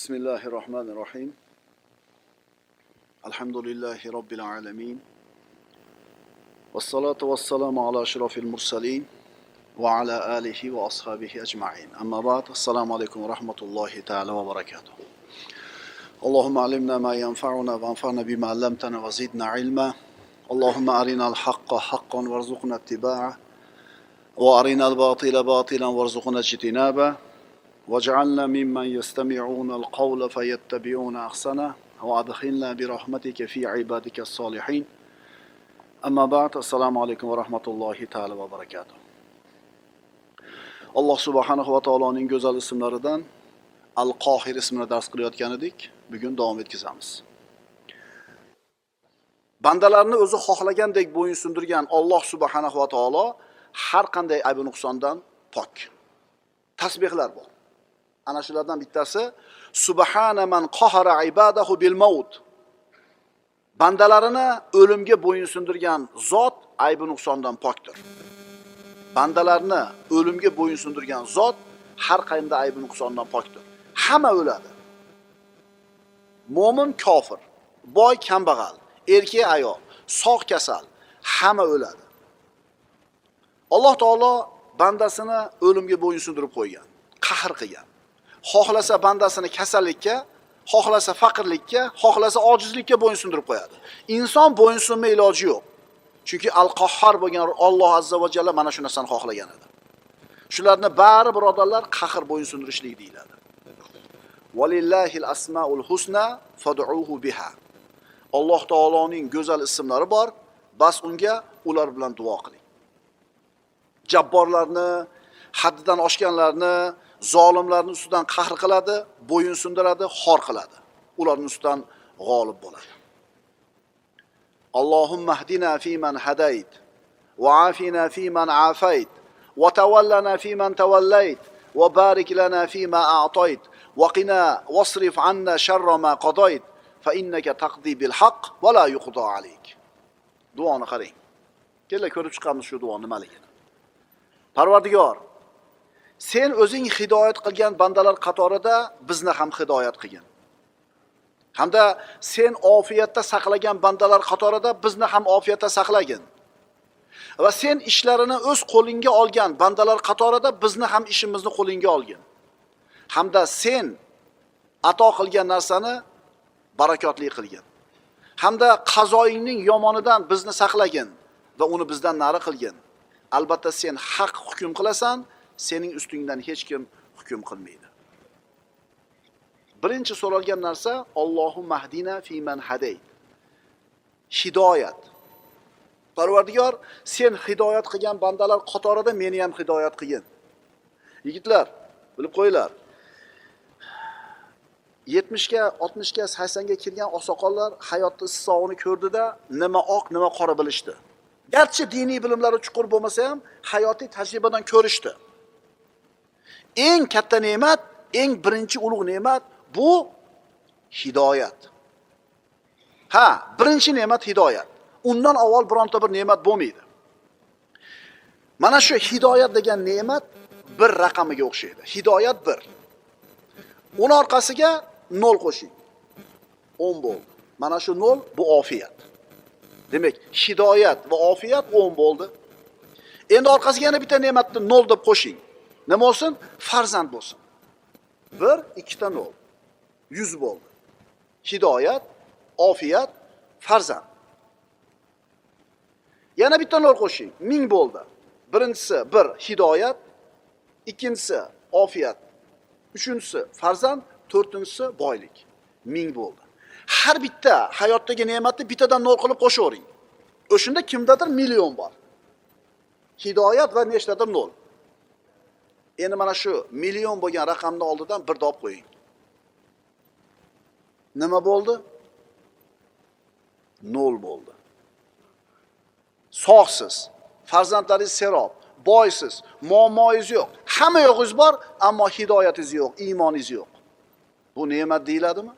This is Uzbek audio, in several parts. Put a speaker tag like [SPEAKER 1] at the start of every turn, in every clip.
[SPEAKER 1] بسم الله الرحمن الرحيم الحمد لله رب العالمين والصلاة والسلام على أشرف المرسلين وعلى آله وأصحابه أجمعين أما بعد السلام عليكم ورحمة الله تعالى وبركاته اللهم علمنا ما ينفعنا وانفعنا بما علمتنا وزدنا علما اللهم أرنا الحق حقا وارزقنا اتباعه وأرنا الباطل باطلا وارزقنا اجتنابه واجعلنا ممن يستمعون القول فيتبعون أحسنه وأدخلنا برحمتك في عبادك الصالحين أما بعد السلام عليكم ورحمة الله تعالى وبركاته alloh subhanahu va taoloning go'zal ismlaridan al qohir ismini dars qilayotgan edik bugun davom etkazamiz bandalarni o'zi xohlagandek bo'yinsundirgan olloh subhanahu va taolo har qanday aybi nuqsondan pok tasbehlar bor Ana shulardan bittasi subhana man qahara ibadahu bil maut. Bandalarini o'limga bo'yinsundirgan zot aybi nuqsondan pokdir. Bandalarni o'limga bo'yinsundirgan zot har qanday aybi nuqsondan pokdir. Hamma o'ladi. Mo'min kofir boy kambag'al erkak ayol sog' kasal hamma o'ladi. Alloh taolo bandasini o'limga bo'yinsundirib qo'ygan qahr qilgan. Xohlasa bandasini kasallikka xohlasa faqirlikka xohlasa ojizlikka bo'ysundirib qo'yadi. Inson bo'ysunma iloji yo'q. Chunki al qahhar bo'lgan olloh azza va jalla mana shu narsani xohlagan edi. Shularni bari birodarlar qahr bo'ysundirishlik deyiladi. Valillahil asmaul husna fad'uhu biha. Alloh taoloning go'zal ismlari bor. Bas unga ular bilan duo qiling. Jabborlarni haddidan oshganlarni zolimlarni ustidan qahr qiladi bo'yin sindiradi xor qiladi. Ularni ustidan g'olib bo'ladi. Allohumma hdina fiman hadayt va afina fiman afayt va tavallana fiman tavallayt va barik lana fima a'toyt va qina wasrif anna sharra ma qadayt fa innaka taqdi bil haqq va la yuqda alayk duoni qarang. Kela ko'rib chiqamiz shu duo nimaligini. Parvardigor sen o'zing hidoyat qilgan bandalar qatorida bizni ham hidoyat qilgin. Hamda sen ofiyatda saqlagan bandalar qatorida bizni ham ofiyatda saqlagin. Va sen ishlarini o'z qo'lingga olgan bandalar qatorida bizni ham ishimizni qo'lingga olgin. Hamda sen ato qilgan narsani barakotli qilgin. Hamda qazoyingning yomonidan bizni saqlagin va uni bizdan nari qilgin. Albatta sen haq hukm qilasan sening ustingdan hech kim hukm qilmaydi. Birinchi so'ralgan narsa Allohu mahdina man hadayt. Hidoyat. Parvardigor sen hidoyat qilgan bandalar qatorida meni ham hidoyat qilgin. Yigitlar bilib qo'yinglar. Yetmishga oltmishga saksonga kirgan oqsoqollar hayotni issiqsog'ini ko'rdida nima oq nima qora bilishdi. Garchi diniy bilimlari chuqur bo'lmasa ham hayotiy tajribadan ko'rishdi. Eng katta ne'mat eng birinchi ulug' ne'mat bu hidoyat. Ha birinchi ne'mat hidoyat. Undan avval bironta bir ne'mat bo'lmaydi. Mana shu hidoyat degan ne'mat bir raqamiga o'xshaydi. Hidoyat bir. Uni orqasiga nol qo'shing. o'n bo'ldi. Mana shu nol bu ofiyat. Demak hidoyat va ofiyat o'n bo'ldi. Endi orqasiga yana bitta ne'matni nol deb qo'shing. Nima bo'lsin? Farzand bo'lsin. Bir ikkita nol. Yuz bo'ldi. Hidoyat ofiyat farzand. Yana bitta nol qo'shing. Ming bo'ldi. Birinchisi bir hidoyat. Ikkinchisi ofiyat. Uchinchisi farzand. To'rtinchisi boylik. Ming bo'ldi. Har bitta hayotdagi ne'matni bittadan nol qilib qo'shavering o'shanda kimdadir million bor. Hidoyat va nechtadir nol. Endi mana shu million bo'lgan raqamni oldidan birni olib qo'ying. Nima bo'ldi? Nol bo'ldi. Sog'siz farzandlaringiz serob boysiz muammoyingiz yo'q. Hamma yo'g'ingiz bor ammo hidoyatingiz yo'q iymoningiz yo'q. Bu ne'mat deyiladimi?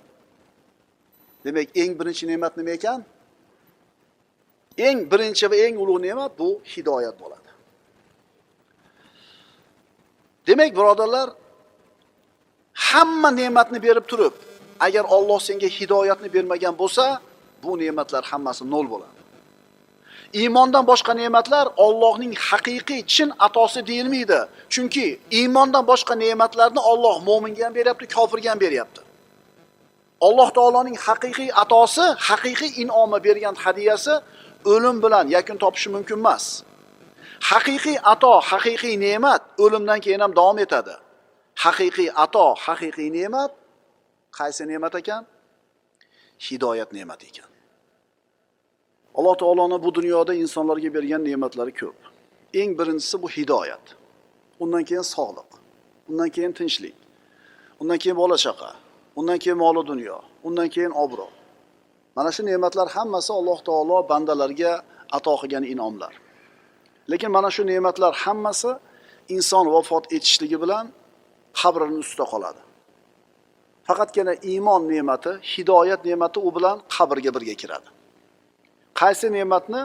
[SPEAKER 1] Demak eng birinchi ne'mat nima ekan? Eng birinchi va eng ulug' ne'mat bu hidoyat bo'ladi. Demak birodarlar hamma ne'matni berib turib agar Alloh senga hidoyatni bermagan bo'lsa bu ne'matlar hammasi nol bo'ladi. Iymondan boshqa ne'matlar Allohning haqiqiy chin atosi deyilmaydi. Chunki iymondan boshqa ne'matlarni Alloh mo'minga ham beryapti kofirga ham beryapti. Alloh taoloning haqiqiy atosi haqiqiy in'omi bergan hadiyasi o'lim bilan yakun topishi mumkin emas. Haqiqiy ato haqiqiy ne'mat o'limdan keyin ham davom etadi. Haqiqiy ato haqiqiy ne'mat qaysi ne'mat ekan? Hidoyat ne'mati ekan. Alloh taoloni bu dunyoda insonlarga bergan ne'matlari ko'p. Eng birinchisi bu hidoyat. Undan keyin sog'liq undan keyin tinchlik undan keyin bola chaqa undan keyin moli dunyo undan keyin obro' mana shu ne'matlar hammasi alloh taolo bandalarga ato qilgan in'omlar. Lekin mana shu ne'matlar hammasi inson vafot etishligi bilan qabrini ustida qoladi. Faqatgina iymon ne'mati hidoyat ne'mati u bilan qabrga birga kiradi. Qaysi ne'matni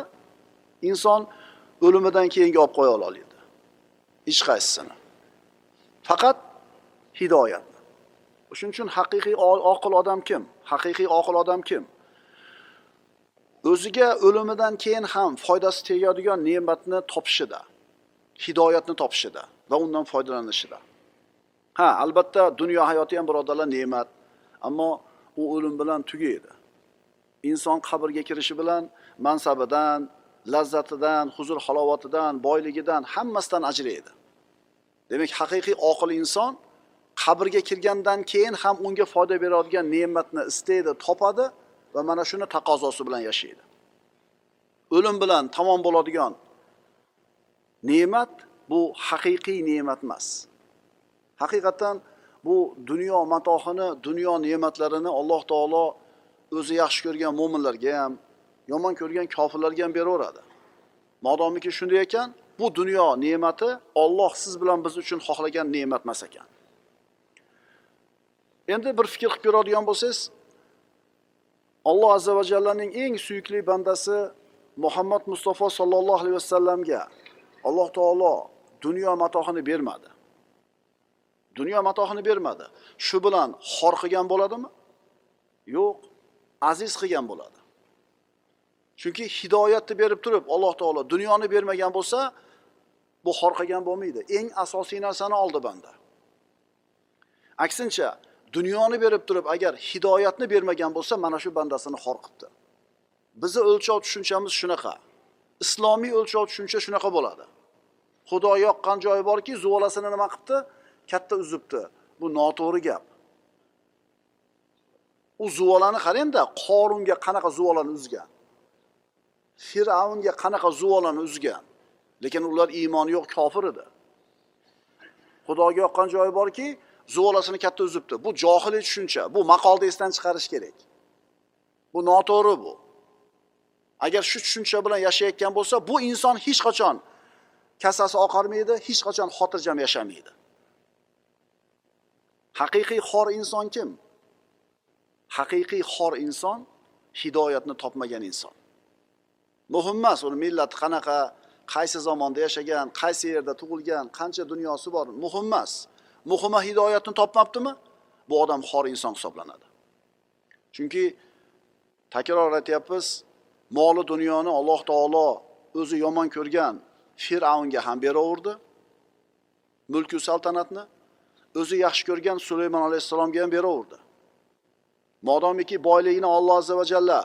[SPEAKER 1] inson o'limidan keyingi olib qo'ya oladi hech qaysisini. Faqat hidoyat shuning uchun haqiqiy oqil odam kim? Haqiqiy oqil odam kim? O'ziga o'limidan keyin ham foydasi tegadigan ne'matni topishida hidoyatni topishida va undan foydalanishida. Ha albatta dunyo hayoti ham birodarlar ne'mat ammo u o'lim bilan tugaydi. Inson qabrga kirishi bilan mansabidan lazzatidan huzur halovatidan boyligidan hammasidan ajraydi. Demak haqiqiy oqil inson qabrga kirgandan keyin ham unga foyda beradigan ne'matni istaydi topadi va mana shuni taqozosi bilan yashaydi. O'lim bilan tamom bo'ladigan ne'mat bu haqiqiy ne'mat emas. Haqiqatdan bu dunyo matohini dunyo ne'matlarini alloh taolo o'zi yaxshi ko'rgan mo'minlarga ham yomon ko'rgan kofirlarga ham beraveradi. Modomiki shunday ekan bu dunyo ne'mati olloh siz bilan biz uchun xohlagan ne'mat emas ekan. Endi bir fikr qilib ko'radigan bo'lsangiz alloh azza va jallaning eng suyukli bandasi muhammad mustafa sollallohu alayhi vasallamga alloh taolo dunyo matohini bermadi. Dunyo matohini bermadi. Shu bilan xor qilgan bo'ladimi? Yo'q aziz qilgan bo'ladi. Chunki hidoyatni berib turib alloh taolo dunyoni bermagan bo'lsa bu xor qilgan bo'lmaydi. Eng asosiy narsani oldi banda. Aksincha dunyoni berib turib agar hidoyatni bermagan bo'lsa mana shu bandasini xor qilibdi bizni o'lchov tushunchamiz shunaqa. Islomiy o'lchov tushuncha shunaqa bo'ladi. Xudo yoqqan joyi borki zuvolasini nima qilibdi? Katta uzibdi. Bu noto'g'ri gap. U zuvolani qarangda qorunga qanaqa zuvolani uzgan? Fir'avnga qanaqa zuvolani uzgan? Lekin ular iymoni yo'q kofir edi. Xudoga yoqqan joyi borki zuvolasini katta uzibdi. Bu johiliy tushuncha. Bu maqolni esdan chiqarish kerak. Bu noto'g'ri bu. Agar shu tushuncha bilan yashayotgan bo'lsa bu inson hech qachon kasasi oqarmaydi hech qachon xotirjam yashamaydi. Haqiqiy xor inson kim? Haqiqiy xor inson hidoyatni topmagan inson. Muhim emas uni millati qanaqa qaysi zamonda yashagan qaysi yerda tug'ilgan qancha dunyosi bor muhim emas. Muhimi hidoyatni topmabdimi? Bu odam xor inson hisoblanadi. Chunki takror aytyapmiz moli dunyoni alloh taolo o'zi yomon ko'rgan fir'avnga ham beraverdi. Mulku saltanatni o'zi yaxshi ko'rgan sulaymon alayhissalomga ham beraverdi. Modomiki boyligini olloh azza va jalla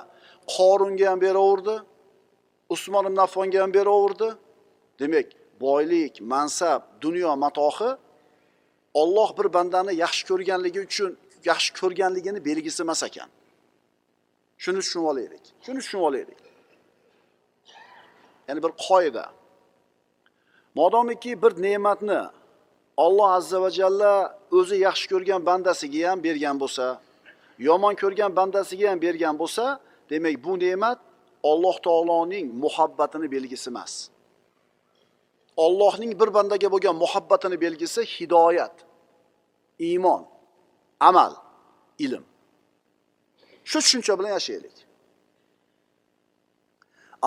[SPEAKER 1] qorunga ham beraverdi usmon ibn affonga ham beraverdi. Demak boylik mansab dunyo matohi olloh bir bandani yaxshi ko'rganligi uchun yaxshi ko'rganligini belgisi emas ekan. Shuni tushunib olaylik. Shuni tushunib olaylik. Ya'ni bir qoida. Modomiki bir ne'matni olloh azza va jalla o'zi yaxshi ko'rgan bandasiga ham bergan bo'lsa yomon ko'rgan bandasiga ham bergan bo'lsa demak bu ne'mat Alloh taoloning muhabbatini belgisi emas. Allohning bir bandaga bo'lgan muhabbatini belgisi hidoyat, iymon, amal, ilm. Shu tushuncha bilan yashaylik.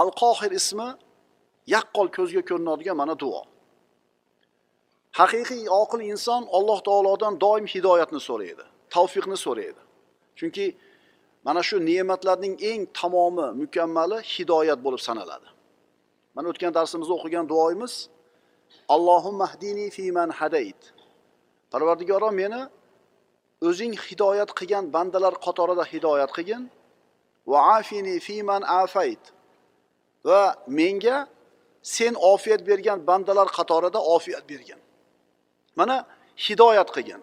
[SPEAKER 1] Al-Qohir ismi yaqqol ko'zga ko'rinadigan mana duo. haqiqiy oqil inson alloh taolodan doim hidoyatni so'raydi tavfiqni so'raydi chunki mana shu ne'matlarning eng tamomi mukammali hidoyat bo'lib sanaladi mana o'tgan darsimizda o'qigan duoyimiz allohumma hdini fiman hadayt. Parvardigoro meni o'zing hidoyat qilgan bandalar qatorida hidoyat qilgin. Va afini fiman afayt. Va menga sen ofiyat bergan bandalar qatorida ofiyat bergin. Mana hidoyat qilgin.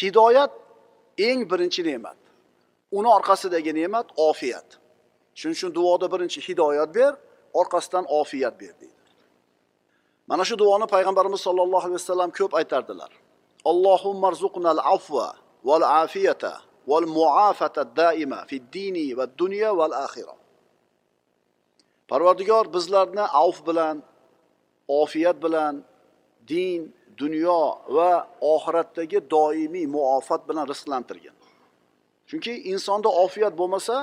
[SPEAKER 1] Hidoyat eng birinchi ne'mat. Uni orqasidagi ne'mat ofiyat. Shuning uchun duoda birinchi hidoyat ber orqasidan ofiyat ber deydi. Mana shu duoni payg'ambarimiz sollallohu alayhi vasallam ko'p aytardilar. Allohumma afva val afiyata val muafata daima fid dini va dunyo val axira parvardigor bizlarni avf bilan ofiyat bilan din dunyo va oxiratdagi doimiy muofat bilan rizqlantirgin. Chunki insonda ofiyat bo'lmasa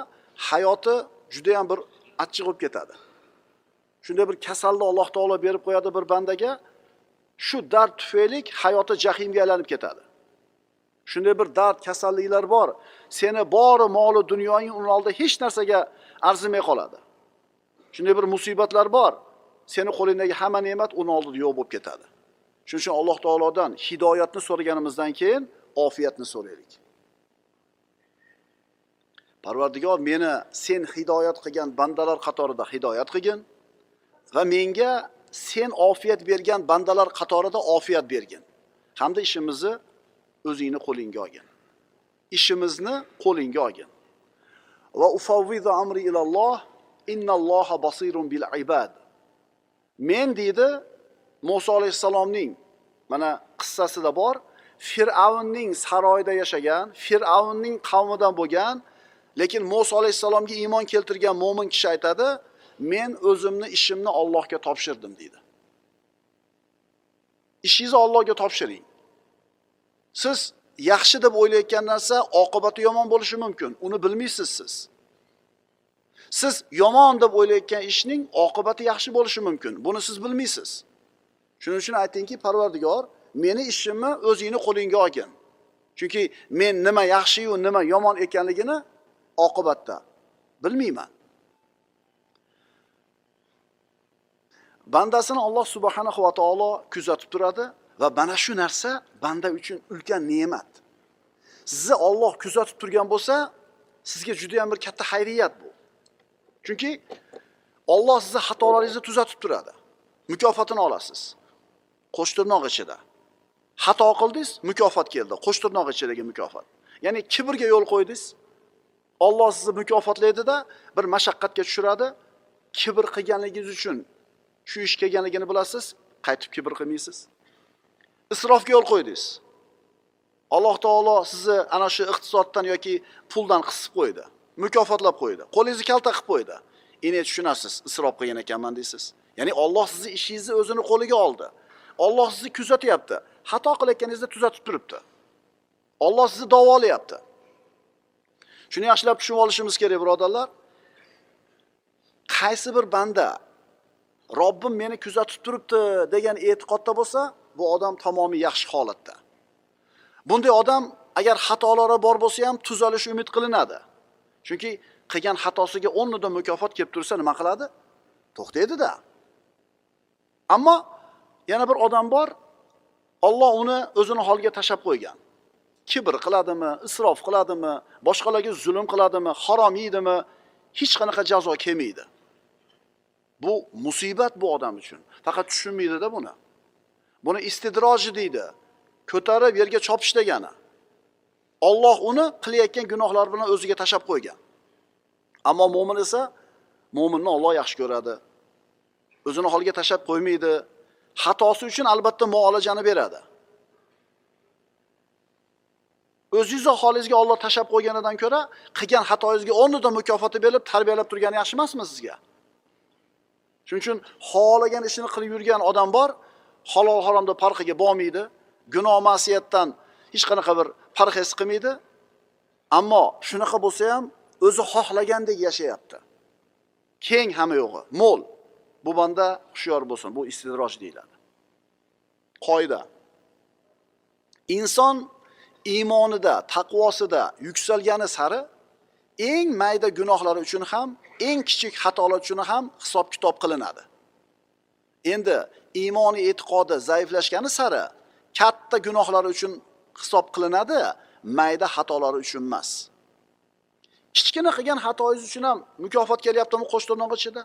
[SPEAKER 1] hayoti judayam bir achchiq bo'lib ketadi. Shunday bir kasalni alloh taolo berib qo'yadi bir bandaga. Shu dard tufayli hayoti jahimga aylanib ketadi. Shunday bir dard kasalliklar bor. Seni bori moli dunyoying uni oldida hech narsaga arzimay qoladi. Shunday bir musibatlar bor. Seni qo'lingdagi hamma ne'mat uni oldida yo'q bo'lib ketadi. Shuning uchun alloh taolodan hidoyatni so'raganimizdan keyin ofiyatni so'raylik. Parvardigor meni sen hidoyat qilgan bandalar qatorida hidoyat qilgin. Va menga sen ofiyat bergan bandalar qatorida ofiyat bergin. Hamda ishimizni o'zingni qo'lingga olgin. Ishimizni qo'lingga olgin. Va ufavvidu amri ilalloh innalloha basirun bil ibad. Men deydi muso alayhissalomning mana qissasida bor fir'avnning saroyida yashagan fir'avnning qavmidan bo'lgan lekin muso alayhissalomga iymon keltirgan mo'min kishi aytadi men o'zimni ishimni ollohga topshirdim deydi. Ishingizni ollohga topshiring. Siz yaxshi deb o'ylayotgan narsa oqibati yomon bo'lishi mumkin. Uni bilmaysiz siz. Siz yomon deb o'ylayotgan ishning oqibati yaxshi bo'lishi mumkin. Buni siz bilmaysiz. Shuning uchun aytingki parvardigor meni ishimni o'zingni qo'lingga olgin. Chunki men nima yaxshiyu nima yomon ekanligini oqibatda bilmayman. Bandasini alloh subhanahu va taolo kuzatib turadi va mana shu narsa banda uchun ulkan ne'mat. Sizni olloh kuzatib turgan bo'lsa sizga juda yam bir katta xayriyat bu. Chunki olloh sizni xatolaringizni tuzatib turadi. Mukofotini olasiz. Qo'sh tirnoq ichida. Xato qildingiz mukofot keldi. Qo'sh tirnoq ichidagi mukofot. Ya'ni kibrga yo'l qo'ydingiz. Olloh sizni mukofotlaydida bir mashaqqatga tushiradi. Kibr qilganligingiz uchun shu ish kelganligini bilasiz qaytib kibr qilmaysiz. Isrofga yo'l qo'ydingiz. Alloh taolo sizni ana shu iqtisoddan yoki puldan qisib qo'ydi mukofotlab qo'ydi qo'lingizni kalta qilib qo'ydi. Endi tushunasiz isrof qilgan ekanman deysiz. Ya'ni olloh sizni ishingizni o'zini qo'liga oldi. Olloh sizni kuzatyapti xato qilayotganingizni tuzatib turibdi. Olloh sizni davolayapti. Shuni yaxshilab tushunib olishimiz kerak birodarlar. Qaysi bir banda robbim meni kuzatib turibdi degan e'tiqodda bo'lsa bu odam tamomiy yaxshi holatda. Bunday odam agar xatolari bor bo'lsa ham tuzalish umid qilinadi. Chunki qilgan xatosiga o'rnida mukofot kelib tursa nima qiladi? To'xtaydida ammo yana bir odam bor olloh uni o'zini holiga tashlab qo'ygan. Kibr qiladimi isrof qiladimi boshqalarga zulm qiladimi harom yeydimi hech qanaqa jazo kelmaydi. Bu musibat bu odam uchun. Faqat tushunmaydida buni. Buni istidroji deydi. Ko'tarib yerga chopish degani olloh uni qilayotgan gunohlari bilan o'ziga tashlab qo'ygan. Ammo mo'min esa mo'minni olloh yaxshi ko'radi. O'zini holiga tashlab qo'ymaydi. Xatosi uchun albatta muolajani beradi. O'zingizni holingizga olloh tashlab qo'yganidan ko'ra qilgan xatoyingizga o'rnida mukofoti berib tarbiyalab turgani yaxshi emasmi sizga? Shuning uchun xohlagan ishini qilib yurgan odam bor halol haromda farqiga bormaydi gunoh ma'siyatdan hech qanaqa bir parhez qilmaydi. Ammo shunaqa bo'lsa ham o'zi xohlagandek yashayapti. Keng hamma yo'g'i mo'l. Bu banda hushyor bo'lsin bu istidroj deyiladi. Qoida. İnson iymonida taqvosida yuksalgani sari eng mayda gunohlari uchun ham eng kichik xatolar uchun ham hisob kitob qilinadi. Endi iymoniy e'tiqodi zaiflashgani sari katta gunohlari uchun hisob qilinadi mayda xatolari uchun emas. Kichkina qilgan xatoyingiz uchun ham mukofot kelyaptimi qo'sh tirnoq ichida?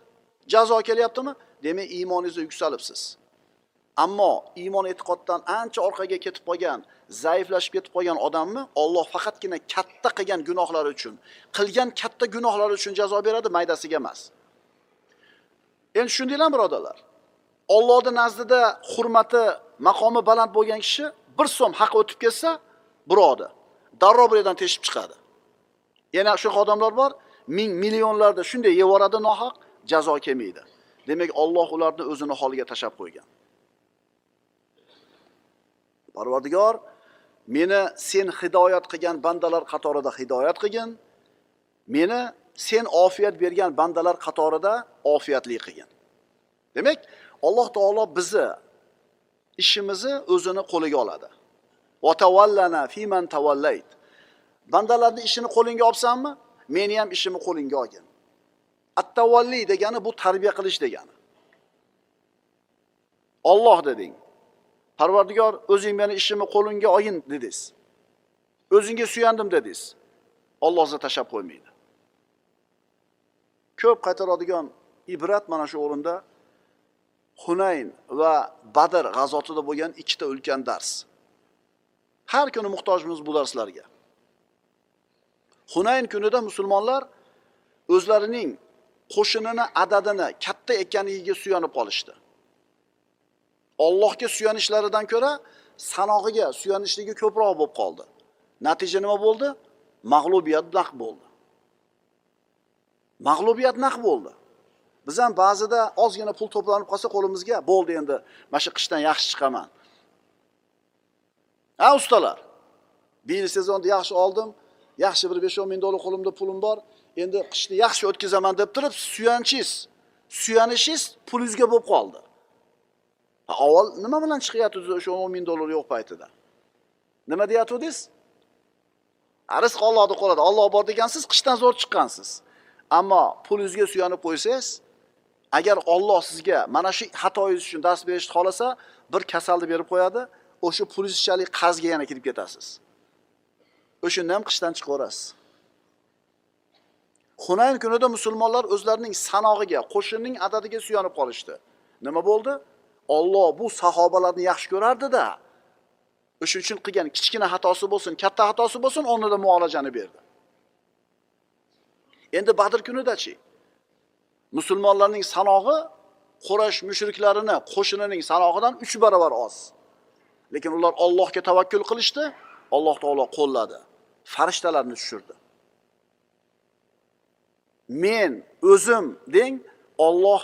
[SPEAKER 1] Jazo kelyaptimi? Demak iymoningiz yuksalibsiz. Ammo iymon e'tiqoddan ancha orqaga ketib qolgan zaiflashib ketib qolgan odamni olloh faqatgina katta qilgan gunohlari uchun qilgan katta gunohlari uchun jazo beradi maydasiga emas. Endi tushundinglarmi birodarlar. Ollohni nazdida hurmati maqomi baland bo'lgan kishi bir so'm haq o'tib ketsa birovni darrov bu yerdan teshib chiqadi. Yana shunaqa odamlar bor ming millionlarda shunday yevoradi nohaq jazo kelmaydi. Demak olloh ularni o'zini holiga tashlab qo'ygan. Parvardigor meni sen hidoyat qilgan bandalar qatorida hidoyat qilgin. Meni sen ofiyat bergan bandalar qatorida ofiyatli qilgin. Demak alloh taolo bizni ishimizni o'zini qo'liga oladi. Vatavallana fiman tavallayt bandalarni ishini qo'lingga olsanmi meni ham ishimni qo'lingga olgin. Attavalliy degani bu tarbiya qilish degani. Olloh deding. Parvardigor o'zing meni ishimni qo'lingga olgin dedingiz. O'zingga suyandim dedingiz. Olloh sizni tashlab qo'ymaydi. Ko'p qaytaradigan ibrat mana shu o'rinda hunayn va badr g'azotida bo'lgan ikkita ulkan dars. Har kuni muhtojmiz bu darslarga. Hunayn kunida musulmonlar o'zlarining qo'shinini adadini katta ekanligiga suyanib qolishdi. Ollohga suyanishlaridan ko'ra sanog'iga suyanishligi ko'proq bo'lib qoldi. Natija nima bo'ldi? Mag'lubiyat naq bo'ldi. Mag'lubiyat naq bo'ldi. Biz ham ba'zida ozgina pul to'planib qolsa qo'limizga bo'ldi endi mana shu qishdan yaxshi chiqaman. A ustalar bil sezonni yaxshi oldim yaxshi bir besh o'n ming dollar qo'limda pulim bor endi qishni yaxshi o'tkazaman deb turib suyanchingiz suyanishingiz pulingizga bo'lib qoldi. Avval nima bilan chiqyapsiz o'sha o'n ming dollar yo'q paytida? Nima deyatgandingiz rizq ollohni qo'lida olloh bor degansiz qishdan zo'r chiqqansiz. Ammo pulingizga suyanib qo'ysangiz agar olloh sizga mana shu xatoyingiz uchun dars berishni xohlasa bir kasalni berib qo'yadi o'sha pulingizchalik qarzga yana kirib ketasiz. O'shanda ham qishdan chiqaverasiz. Hunayn kunida musulmonlar o'zlarining sanog'iga qo'shinning adadiga suyanib qolishdi. Nima bo'ldi? Olloh bu sahobalarni yaxshi ko'rardida o'sha uchun qilgan kichkina xatosi bo'lsin katta xatosi bo'lsin o'rnida muolajani berdi. Endi badr kunidachi musulmonlarning sanog'i qurash mushriklarini qo'shinining sanog'idan uch barobar oz. Lekin ular ollohga tavakkul qilishdi alloh taolo qo'lladi farishtalarni tushirdi. Men o'zim deng olloh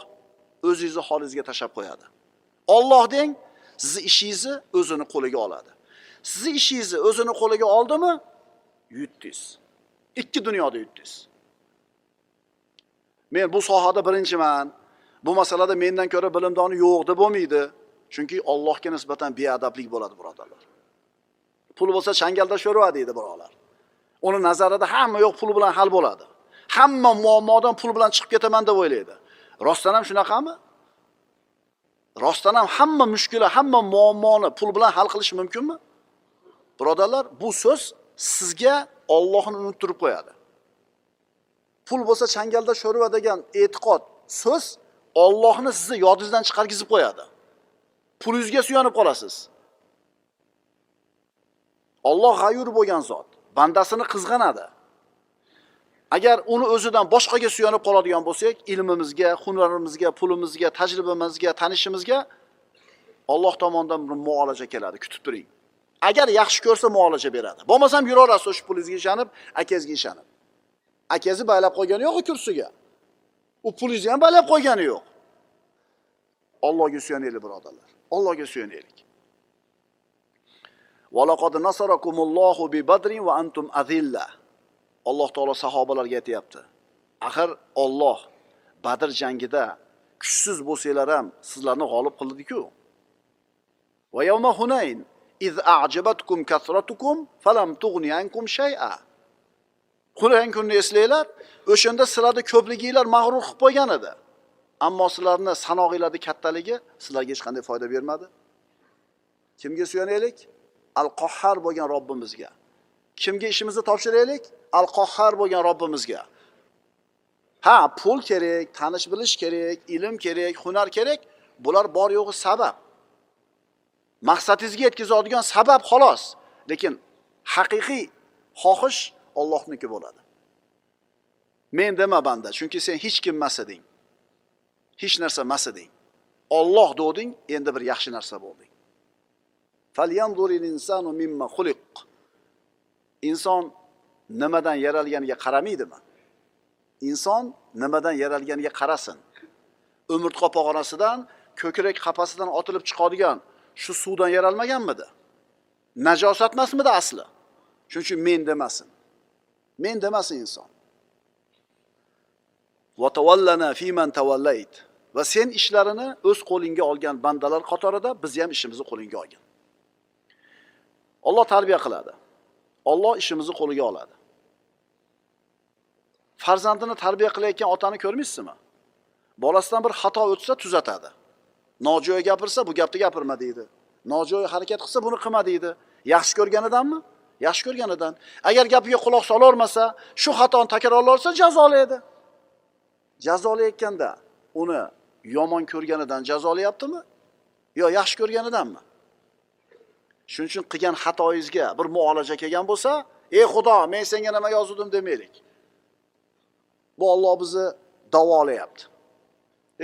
[SPEAKER 1] o'zingizni holingizga tashlab qo'yadi. Olloh deng sizni ishingizni o'zini qo'liga oladi. Sizni ishingizni o'zini qo'liga oldimi? Yutdingiz. Ikki dunyoda yutdingiz. Men bu sohada birinchiman. Bu masalada mendan ko'ra bilimdoni yo'q deb bo'lmaydi. Chunki ollohga nisbatan beadablik bo'ladi birodarlar. Pul bo'lsa changalda sho'rva deydi birodarlar. uni nazarida hamma yo'q pul bilan hal bo'ladi. Hamma muammodan pul bilan chiqib ketaman deb o'ylaydi. Rostdan ham shunaqami? Rostdan ham hamma mushkula hamma muammoni pul bilan hal qilish mumkinmi? Birodarlar bu so'z sizga ollohni unuttirib qo'yadi. Pul bo'lsa changalda sho'rva degan e'tiqod so'z ollohni sizni yodingizdan chiqargizib qo'yadi. Pulingizga suyanib qolasiz. Olloh g'ayur bo'lgan zot bandasini qizg'anadi. agar uni o'zidan boshqaga suyanib qoladigan bo'lsak ilmimizga hunarimizga pulimizga tajribamizga tanishimizga olloh tomonidan bir muolaja keladi kutib turing agar yaxshi ko'rsa muolaja beradi bo'lmasam yuraverasiz o'sha pulingizga ishonib akangizga ishonib akangizni baylab qo'ygani yo'q kursiga u pulingizni ham baylab qo'ygani yo'q ollohga suyanaylik birodarlar ollohga suyanaylik وَلَقَدْ نَصَرَكُمُ اللَّهُ بِبَدْرٍ وَأَنْتُمْ أَذِلَّةٌ Alloh taolo sahobalarga aytyapti axir olloh badr jangida kuchsiz bo'lsanglar ham sizlarni g'olib qildiku Va yawma Hunayn iz a'jabatkum kasratukum falam tughni ankum shay'a. Hunayn kunni eslanglar, o'shanda sizlarni ko'pliginglar mag'rur qilib qo'ygan edi. Ammo sizlarni sanog'inglarni kattaligi sizlarga hech qanday foyda bermadi. Kimga suyanaylik? Al-Qahhar bo'lgan Robbimizga. Kimga ishimizni topshiraylik? Al-Qahhar bo'lgan Robbimizga. Ha, pul kerak, tanish bilish kerak, ilm kerak, hunar kerak. Bular bor yo'g'i sabab. Maqsadingizga yetkazadigan sabab xolos. Lekin haqiqiy xohish Allohniki bo'ladi. Men dema banda, chunki sen hech kim emas eding. Hech narsa emas eding. Alloh doding, endi bir yaxshi narsa bo'lding. Inson nimadan yaralganiga qaramaydimi? Inson nimadan yaralganiga qarasin. Umrt qopog'onasidan, ko'krak qafasidan otilib chiqadigan shu suvdan yaralmaganmidi? Najosat emasmidi asli? Shuning uchun men demasin. Men demasin inson. Va. Va sen ishlarini o'z qo'lingga olgan bandalar qatorida biz ham ishimizni qo'lingga olgin. Alloh tarbiya qiladi. Alloh ishimizni qo'liga oladi. Farzandini tarbiya qilayotgan otani ko'rmaysizmi? Bolasidan bir xato o'tsa tuzatadi. Nojo'ya gapirsa bu gapni gapirma deydi. Nojo'ya harakat qilsa buni qilma deydi. Yaxshi ko'rganidanmi? Yaxshi ko'rganidan. Agar gapiga quloq solarmasa, shu xatoni takrorlarsa jazolaydi. Jazolayotganda uni yomon ko'rganidan jazolayaptimi? yo yaxshi ko'rganidanmi? Shuning uchun qilgan xatoyingizga bir muolaja kelgan bo'lsa, "Ey Xudo, men senga nima yozdim" demaylik. Bu Alloh bizni davolayapti.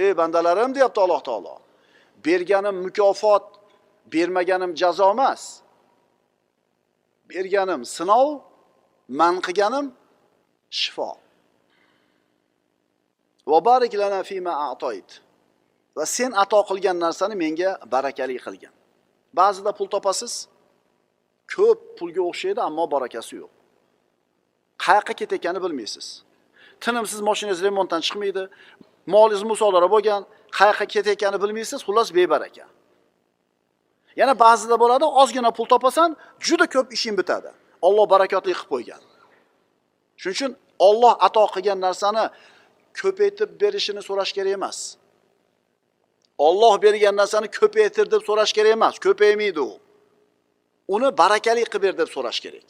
[SPEAKER 1] Ey bandalarim deyapti Alloh taolo. Berganim mukofot, bermaganim jazo emas. Berganim sinov, man qilganim shifo. Va sen ato qilgan narsani menga barakali qilgin. Ba'zida pul topasiz, ko'p pulga o'xshaydi, ammo barakasi yo'q. Qayoqqa ketayotganini bilmaysiz. Tinimsiz mashinangiz remontdan chiqmaydi, molingiz musodara bo'lgan, qayoqqa ketayotganini bilmaysiz, xullas bebaraka. Yana ba'zida bo'ladi, ozgina pul topasan, juda ko'p ishing bitadi. Alloh barakotli qilib qo'ygan. Shuning uchun Alloh ato qilgan narsani ko'paytib berishini so'rash kerak emas. Alloh bergan narsani ko'paytir deb so'rash kerak emas, ko'paymaydi u. Uni barakali qilib ber deb so'rash kerak.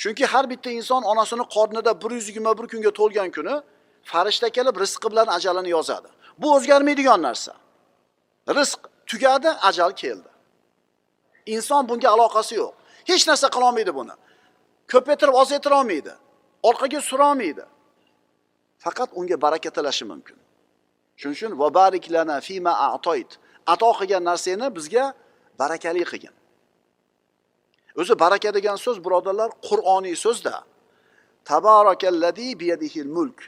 [SPEAKER 1] Chunki har bitta inson onasini qornida 121 kunga to'lgan kuni farishta kelib rizqi bilan ajalini yozadi. Bu o'zgarmaydigan narsa. Rizq tugadi, ajal keldi. Inson bunga aloqasi yo'q. Hech narsa qila olmaydi buni. Ko'paytirib ozaytira olmaydi. Orqaga sura olmaydi. Faqat unga baraka tilashi mumkin. Shuning uchun va fima a'toyt. Ato qilgan narsangni bizga barakali qilgin. O'zi baraka degan so'z birodarlar Qur'oniy so'zda. Tabarakallazi biyadihil mulk.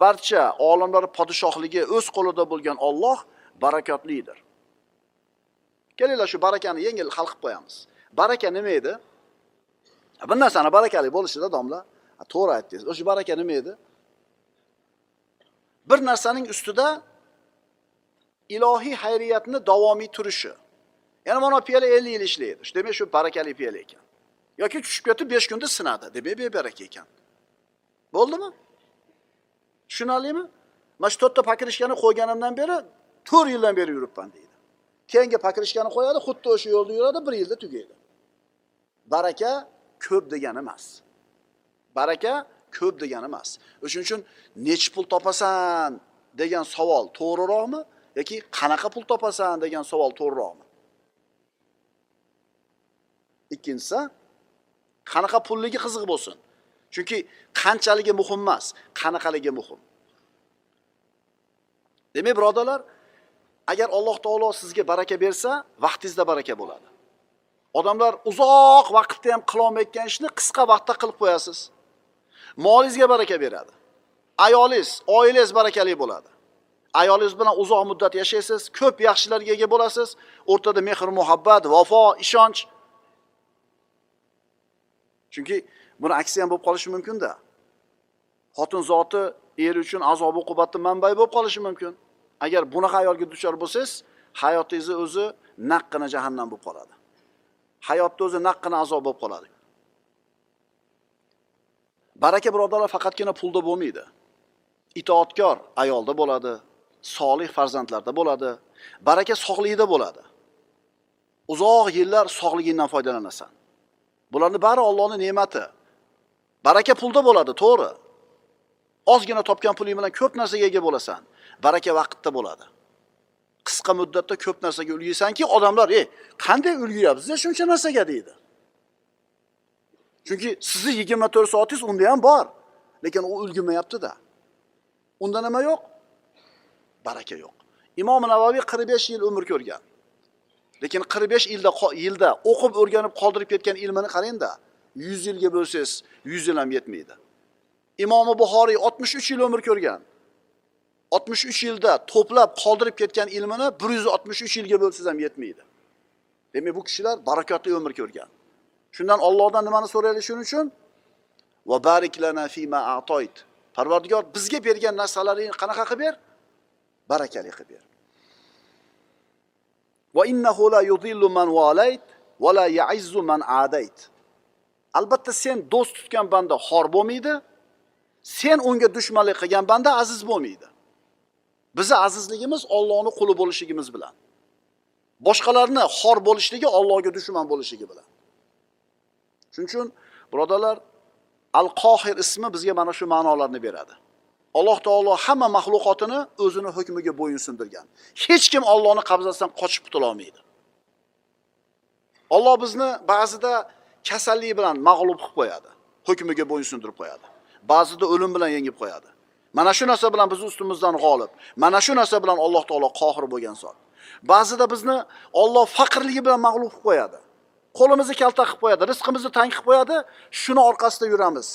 [SPEAKER 1] Barcha olamlar podshohligi o'z qo'lida bo'lgan Alloh barakotlidir. Kelinglar shu barakani yengil hal qilib qo'yamiz. Baraka nima edi? Bir narsani barakali bo'lishida domla, to'g'ri aytdingiz. O'sha baraka nima edi? Bir narsaning ustida ilohiy xayriyatni davomiy turishi. Yana mana piyola 50 yil ishlaydi. Demak shu barakali piyola ekan. Yoki tushib ketib 5 kunda sinadi. Demak bebaraka ekan. Bo'ldimi? Tushunarlimi? Mana shu to'rtta pakirishkani qo'yganimdan beri 4 yildan beri yuribman deydi. Keyingi pakirishkani qo'yadi, xuddi o'sha yo'lda yuradi, 1 yilda tugaydi. Baraka ko'p degani emas. Baraka ko'p degani emas. O'shuning uchun nechi pul topasan degan savol to'g'riroqmi yoki qanaqa pul topasan degan savol to'g'riroqmi? Ikkinchisi, qanaqa pulligi qiziq bo'lsin. Chunki qanchaligi muhim emas, qanaqaligi muhim. Demak, birodarlar, agar Alloh taolo sizga baraka bersa, vaqtingizda baraka bo'ladi. Odamlar uzoq vaqtda ham qilolmayotgan ishni qisqa vaqtda qilib qo'yasiz. Molingizga baraka beradi. Ayolingiz, oilangiz barakali bo'ladi. Ayolingiz bilan uzoq muddat yashaysiz, ko'p yaxshilarga ega bo'lasiz. O'rtada mehr, muhabbat, vafo, ishonch. Chunki buni aksi ham bo'lib qolishi mumkin-da. Xotin zoti er uchun azob uqubatni manbai bo'lib qolishi mumkin. Agar bunaqa ayolga duchor bo'lsangiz, hayotingizni o'zi naqqina jahannam bo'lib qoladi hayotni o'zi naqqina azob bo'lib qoladi baraka birodarlar faqatgina pulda bo'lmaydi. Itoatkor ayolda bo'ladi solih farzandlarda bo'ladi baraka sog'lig'ida bo'ladi. Uzoq yillar sog'ligingdan foydalanasan. Bularni bari Allohning ne'mati. Baraka pulda bo'ladi to'g'ri. Ozgina topgan puling bilan ko'p narsaga ega bo'lasan. Baraka vaqtda bo'ladi. Qisqa muddatda ko'p narsaga ulguysanki odamlar ey qanday ulguyapsiz shuncha narsaga deydi. Chunki sizni yigirma to'rt soatingiz unda ham bor lekin u ulgurmayaptida unda nima yo'q baraka yo'q imom navoiy qirq besh yil umr ko'rgan. Lekin qirq besh yilda yilda o'qib o'rganib qoldirib ketgan ilmini qarangda yuz yilga bo'lsangiz yuz yil ham yetmaydi. İmomi buxoriy oltmish uch yil umr ko'rgan. Oltmish uch yilda to'plab qoldirib ketgan ilmini bir yuz oltmish uch yilga bo'lsangiz ham yetmaydi. Demak bu kishilar barakotli umr ko'rgan shundan ollohdan nimani so'raylik shuning uchun? Va barik lana fima atoyt. Parvardigor bizga bergan narsalaringni qanaqa qilib ber? Barakali qilib ber. Va innahu la yudillu man valayt va la yaizzu man adayt. Albatta sen do'st tutgan banda xor bo'lmaydi sen unga dushmanlik qilgan banda aziz bo'lmaydi. Bizni azizligimiz Allohning quli bo'lishligimiz bilan. Boshqalarni xor bo'lishligi Allohga dushman bo'lishligi bilan. Shuning uchun birodarlar al qohir ismi bizga mana shu ma'nolarni beradi. Alloh taolo hamma maxluqotini o'zini hukmiga bo'yinsundirgan hech kim Allohni qabzasidan qochib qutulolmaydi olloh bizni ba'zida kasallik bilan mag'lub qilib qo'yadi hukmiga bo'yinsundirib qo'yadi. Ba'zida o'lim bilan yengib qo'yadi. Mana shu narsa bilan bizni ustimizdan g'olib mana shu narsa bilan alloh taolo qohir bo'lgan zot. Ba'zida bizni olloh faqirligi bilan mag'lub qilib qo'yadi. Qo'limizni kalta qilib qo'yadi rizqimizni tang qilib qo'yadi shuni orqasida yuramiz.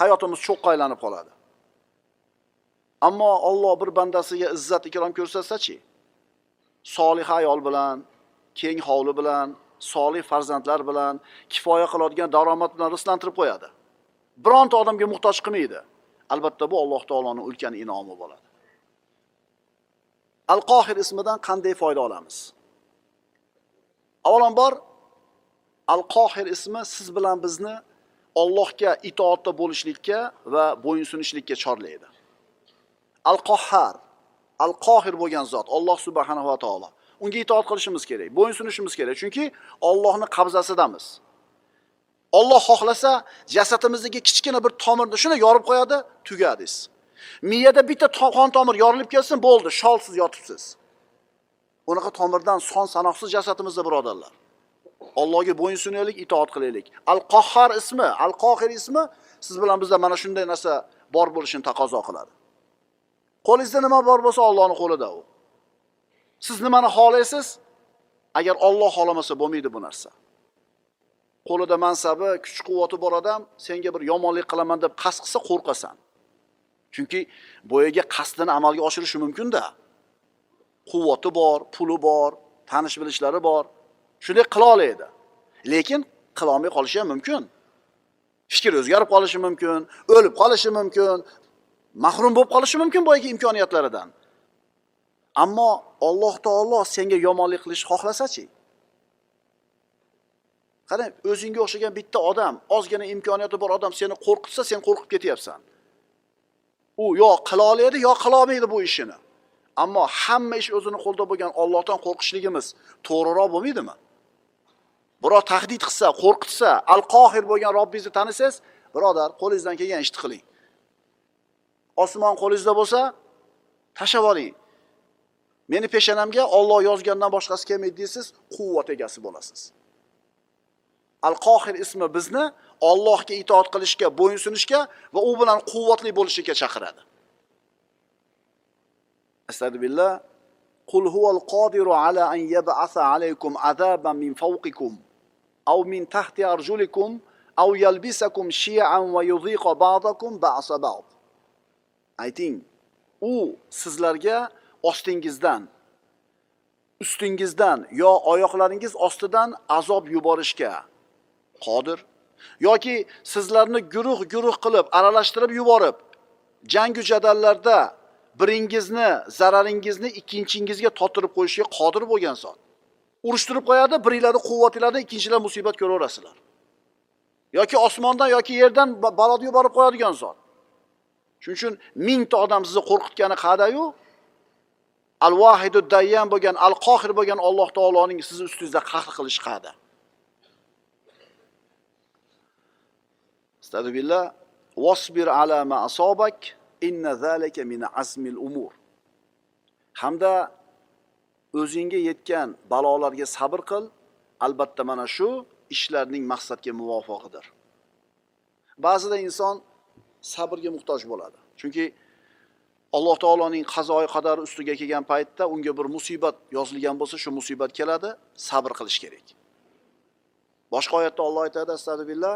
[SPEAKER 1] Hayotimiz cho'qqa aylanib qoladi. Ammo Alloh bir bandasiga izzat ikrom ko'rsatsachi? Solih ayol bilan keng hovli bilan solih farzandlar bilan kifoya qiladigan daromad bilan rizqlantirib qo'yadi. Bironta odamga muhtoj qilmaydi. Albatta bu alloh taoloning ulkan inomi bo'ladi. Al qohir ismidan qanday foyda olamiz? Avvalambor al qohir ismi siz bilan bizni Allohga itoatda bo'lishlikka va bo'yinsunishlikka chorlaydi. Al qohhar al qohir bo'lgan zot Alloh subhanahu va taolo. Unga itoat qilishimiz kerak bo'yinsunishimiz kerak. Chunki Allohning qabzasidamiz Alloh xohlasa jasadimizdagi kichkina bir tomirni shuni yorib qo'yadi tugadingiz. Miyada bitta qon tomir yorilib kelsin bo'ldi sholsiz yotibsiz. Unaqa tomirdan son sanoqsiz jasadimizda birodarlar. Allohga bo'ysunaylik, itoat qilaylik. Al-Qahhar ismi, Al-Qohir ismi siz bilan bizda mana shunday narsa bor bo'lishini taqozo qiladi. Qo'lingizda nima bor bo'lsa Allohning qo'lida u. Siz nimani xohlaysiz? Agar Alloh xohlamasa bo'lmaydi bu narsa. Qo'lida mansabi, kuch-quvvati bor odam senga bir yomonlik qilaman deb qasd qilsa qo'rqasan. Chunki boyaga qasdini amalga oshirishi mumkin-da. Quvvati bor, puli bor, tanish bilishlari bor. Shunday qila oladi lekin qila olmay qolishi ham mumkin. Fikr o'zgarib qolishi mumkin o'lib qolishi mumkin mahrum bo'lib qolishi mumkin boyagi imkoniyatlaridan. Ammo alloh taolo senga yomonlik qilishni xohlasachi. Qarang o'zingga o'xshagan bitta odam ozgina imkoniyati bor odam seni qo'rqitsa sen qo'rqib ketyapsan. U yo qila oladi yo qila olmaydi bu ishini. Ammo hamma ish o'zini qo'lida bo'lgan ollohdan qo'rqishligimiz to'g'riroq bo'lmaydimi? birov tahdid qilsa qo'rqitsa al qohir bo'lgan robbingizni tanisangiz birodar qo'lingizdan kelgan ishni qiling. Osmon qo'lingizda bo'lsa tashlab oling. Meni peshonamga olloh yozgandan boshqasi kelmaydi deysiz quvvat egasi bo'lasiz. Al qohir ismi bizni ollohga itoat qilishga bo'ysunishga va u bilan quvvatli bo'lishga chaqiradi. Astag'billah qul huval qodiru ala an yab'asa alaykum azaban min fawqikum. أو من تحت أرجلكم أو يلبسكم شيعا ويذيق بعضكم بأس بعض ayting u sizlarga ostingizdan ustingizdan yo oyoqlaringiz ostidan azob yuborishga qodir yoki sizlarni guruh guruh qilib aralashtirib yuborib jangu jadallarda biringizni zararingizni ikkinchingizga totirib qo'yishga qodir bo'lgan zot Urushtirib qo'yadi biringlarni quvvatinglarni ikkinchilar musibat ko'raverasizlar yoki osmondan yoki yerdan baloni yuborib qo'yadigan zot shuning uchun mingta odam sizni qo'rqitgani qadayu al vahidu dayyan bo'lgan al qohir bo'lgan alloh taoloning sizni ustingizda qahr qilishi qada Estağfirullah. Vasbir ala ma asobak inna zalika min azmil umur. Hamda o'zingga yetgan balolarga sabr qil. Albatta mana shu ishlarning maqsadga muvofiqidir. Ba'zida inson sabrga muhtoj bo'ladi. Chunki Alloh taoloning qazoi qadari ustiga kelgan paytda unga bir musibat yozilgan bo'lsa, shu musibat keladi, sabr qilish kerak. Boshqa oyatda Alloh aytadi, astagfirullah,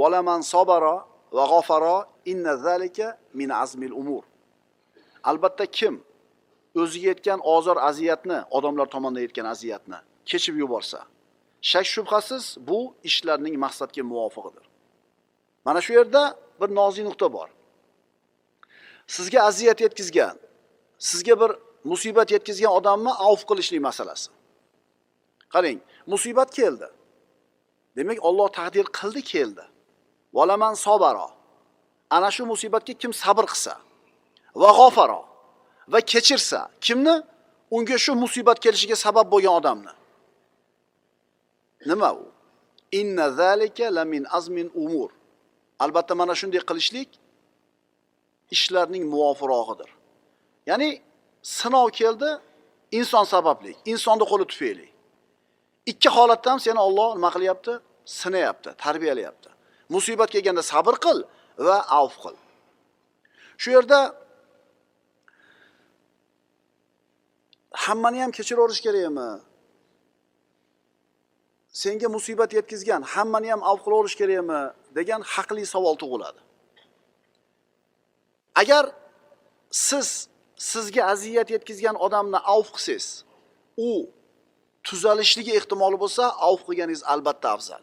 [SPEAKER 1] "Valaman sabara va g'ofaro inna zalika min azmil umur." Albatta kim o'ziga yetgan ozor aziyatni, odamlar tomonidan yetgan aziyatni kechib yuborsa, shak shubhasiz bu ishlarning maqsadga muvofiqidir. Mana shu yerda bir nozik nuqta bor. Sizga aziyat yetkazgan, sizga bir musibat yetkazgan odamni avf qilishlik masalasi. Qarang, musibat keldi. Demak, Alloh taqdir qildi keldi. Valaman sobaro. Ana shu musibatga kim sabr qilsa va g'ofaro va kechirsa, kimni? Unga shu musibat kelishiga sabab bo'lgan odamni. Nima u? Inna zalika la min azmin umur. Albatta mana shunday qilishlik ishlarning muvofirog'idir. Ya'ni sinov keldi inson sababli, insonning qo'li tufayli. Ikki holatda ham seni Alloh nima qilyapti? Sinayapti, tarbiyalayapti. Musibat kelganda sabr qil va avf qil. Shu yerda hammani ham kechiraverish kerakmi? Senga musibat yetkazgan hammani ham avf qilaverish kerakmi degan haqli savol tug'iladi. Agar siz sizga aziyat yetkazgan odamni avf qilsangiz, u tuzalishligi ehtimoli bo'lsa, avf qilganingiz albatta afzal.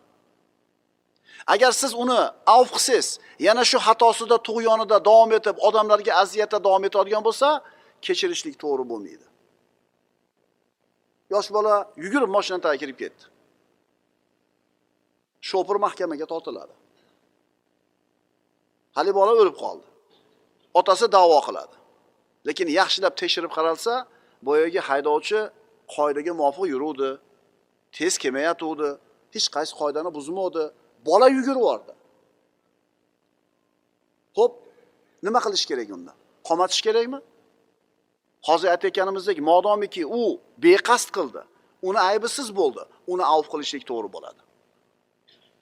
[SPEAKER 1] Agar siz uni avf qilsangiz, yana shu xatosida, tug'yonida davom etib, odamlarga aziyatda davom etadigan bo'lsa, kechirishlik to'g'ri bo'lmaydi. Yosh bola yugurib mashina tagiga kirib ketdi. Shopir mahkamaga tortiladi. haligi bola o'lib qoldi. Otasi da'vo qiladi. Lekin yaxshilab tekshirib qaralsa, boyagi haydovchi qoidaga muvofiq yuruvdi, tez kelmayotgandi, hech qaysi qoidani buzmadi, bola yugurib yubordi. ho'p nima qilish kerak unda? Qomatish kerakmi? Hozir aytayotganimizdek, modomiki u beqasd qildi, uni aybisiz bo'ldi, uni avf qilishlik to'g'ri bo'ladi.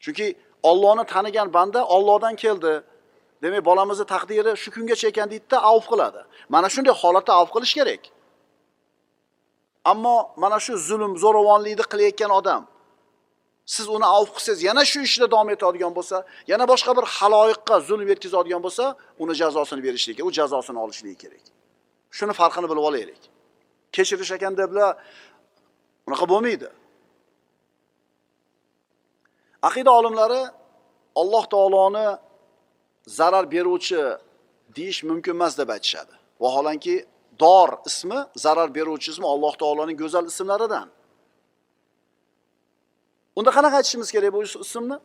[SPEAKER 1] Chunki Allohni tanigan banda Allohdan keldi. Demak, bolamizni taqdiri shu kungacha ekan deydi-da, avf qiladi. Mana shunday holatda avf qilish kerak. Ammo mana shu zulm, zo'ravonlikni qilayotgan odam siz uni avf qilsangiz, yana shu ishda davom etadigan bo'lsa, yana boshqa bir haloyiqqa zulm yetkazadigan bo'lsa, uni jazosini berishlik, u jazosini olishligi kerak. Shuni farqini bilib olaylik. Kechirish ekan deblar unaqa bo'lmaydi. Aqida olimlari Alloh taoloni zarar beruvchi deyish mumkin emas deb aytishadi. Vaholanki Dor ismi, zarar beruvchi ismi Alloh taoloning go'zal ismlaridan. Unda qanaqa aytishimiz kerak bu ismni?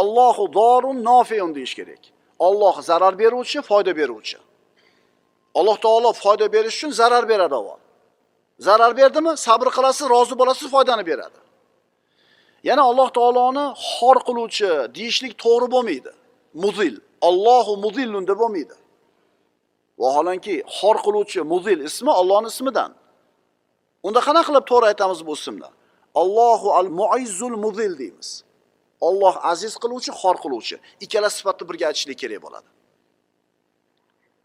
[SPEAKER 1] Allohu dorun nofiun deyish kerak. Alloh zarar beruvchi, foyda beruvchi. Alloh taolo foyda berish uchun zarar beradi avval. Zarar berdimi? Sabr qilasiz, rozi bo'lasiz, foydani beradi. Yana Alloh taoloni xor qiluvchi deyishlik to'g'ri bo'lmaydi. Muzil. Allohu muzillun deb bo'lmaydi. Vaholanki xor qiluvchi muzil ismi Allohning ismidan. Unda qanaqa qilib to'g'ri aytamiz bu ismni? Allohu al-muizzul muzil deymiz. Alloh aziz qiluvchi, xor qiluvchi. Ikkala sifatni birga aytishlik kerak bo'ladi.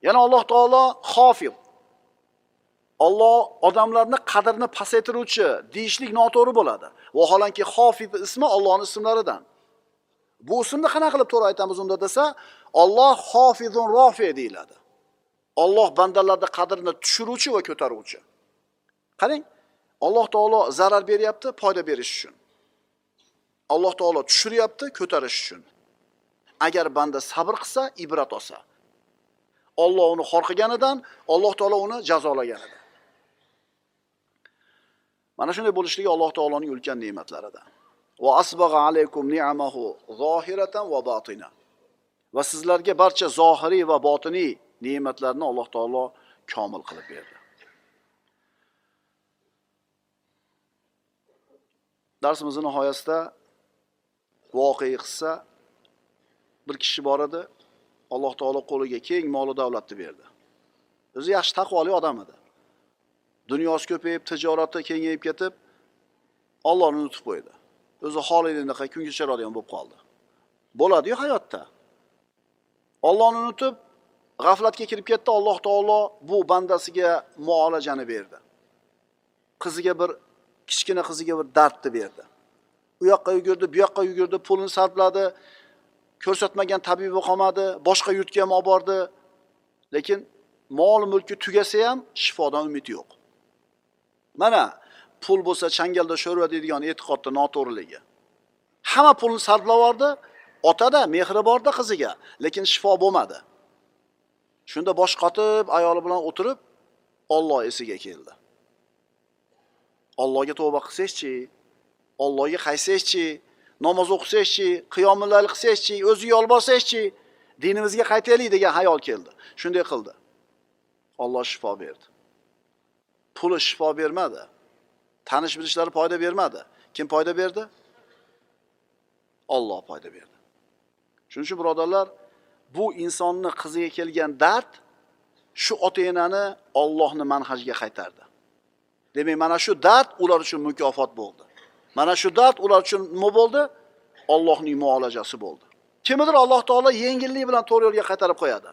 [SPEAKER 1] Yana Alloh taolo xofid. Alloh odamlarni qadrini pasaytiruvchi deyishlik noto'g'ri bo'ladi. Vaholanki xofid ismi Allohning ismlaridan. Bu ismni qanaqa qilib to'g'ri aytamiz unda desa, Alloh xofizun rofi deyiladi. Alloh bandalarning qadrini tushiruvchi va ko'taruvchi. Qarang, Alloh taolo zarar beryapti, foyda berish uchun. Alloh taolo tushiryapti, ko'tarish uchun. Agar banda sabr qilsa, ibrat olsa. Alloh uni xor qilganidan, Alloh taolo uni jazolaganidan. mana shunday bo'lishligi alloh taoloning ulkan ne'matlaridan. Va asbag'a alaykum ni'amahu zohiratan va botina va sizlarga barcha zohiriy va botiniy ne'matlarni alloh taolo komil qilib berdi. Darsimizni nihoyasida voqea qissa bir kishi bor edi. Alloh taolo qo'liga keng moli davlatni berdi. O'zi yaxshi taqvoli odam edi. Dunyosi ko'payib tijorati kengayib ketib ollohni unutib qo'ydi. O'zi holidanaqa kun kechiradigan bo'lib qoldi. Bo'ladiyu hayotda. Ollohni unutib g'aflatga kirib ketdi alloh taolo bu bandasiga muolajani berdi. Qiziga bir kichkina qiziga bir dardni berdi. U yoqqa yugurdi bu yoqqa yugurdi pulini sarfladi ko'rsatmagan tabibi qolmadi boshqa yurtga ham olib bordi lekin mol mulki tugasa ham shifodan umid yo'q. Mana pul bo'lsa changalda sho'rva deydigan e'tiqodni noto'g'riligi. Hamma pulni sarflab yubordi otada mehri borda qiziga lekin shifo bo'lmadi. Shunda bosh qotib ayoli bilan o'tirib olloh esiga keldi. Ollohga tavba qilsangchi ollohga qaysangchi namoz o'qisangchi qiyomillar qilsangchi o'ziga yolborsangchi dinimizga qaytaylik degan hayol keldi. Shunday qildi. Olloh shifo berdi. Puli shifo bermadi. Tanish bilishlari foyda bermadi. Kim foyda berdi? Olloh foyda berdi. Shuning uchun birodarlar bu insonni qiziga kelgan dard shu ota enani ollohni manhajiga qaytardi. Demak mana shu dard ular uchun mukofot bo'ldi. Mana shu dard ular uchun nima bo'ldi? Ollohning muolajasi bo'ldi. Kimnidir alloh taolo yengillik bilan to'g'ri yo'lga qaytarib qo'yadi.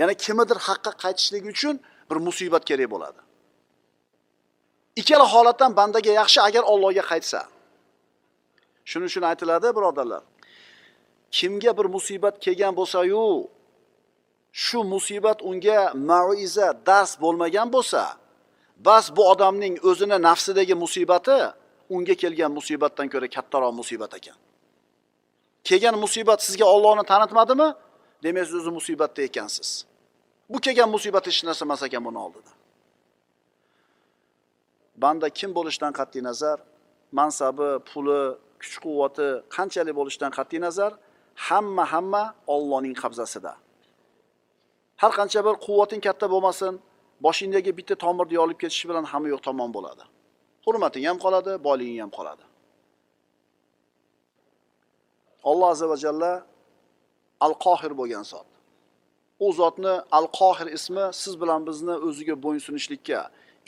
[SPEAKER 1] Yana kimnidir haqqa qaytishligi uchun bir musibat kerak bo'ladi. Ikkala holatdan bandaga yaxshi agar ollohga qaytsa. Shuning uchun aytiladi birodarlar. Kimga bir musibat kelgan bo'lsayu shu musibat unga maiza dars bo'lmagan bo'lsa bas bu odamning o'zini nafsidagi musibati unga kelgan musibatdan ko'ra kattaroq musibat ekan. Kelgan musibat sizga ollohni tanitmadimi? Demak siz o'zi musibatda ekansiz. Bu kelgan musibat hech narsa emas ekan buni oldida. Banda kim bo'lishidan qat'iy nazar mansabi puli kuch quvvati qanchalik bo'lishidan qat'iy nazar hamma hamma ollohning qabzasida. Har qancha bir quvvating katta bo'lmasin boshingdagi bitta tomirni olib ketishi bilan hamma yo'q tomon bo'ladi. Hurmating ham qoladi boyliging ham qoladi. Alloh azza va jalla al qohir bo'lgan zot. U zotni al qohir ismi siz bilan bizni o'ziga bo'ysunishlikka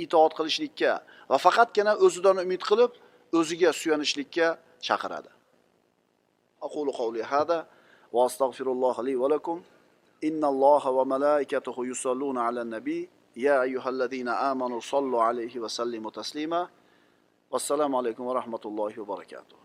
[SPEAKER 1] itoat qilishlikka va faqatgina o'zidan umid qilib o'ziga suyanishlikka chaqiradi. Aqulu qawli hada va astag'firulloh li va lakum. Innalloha va malaikatahu yusalluna ala nabiy ya ayyuhallazina amanu sallu alayhi va sallimu taslima. Vassalomu alaykum va rahmatullohi va barakatuh.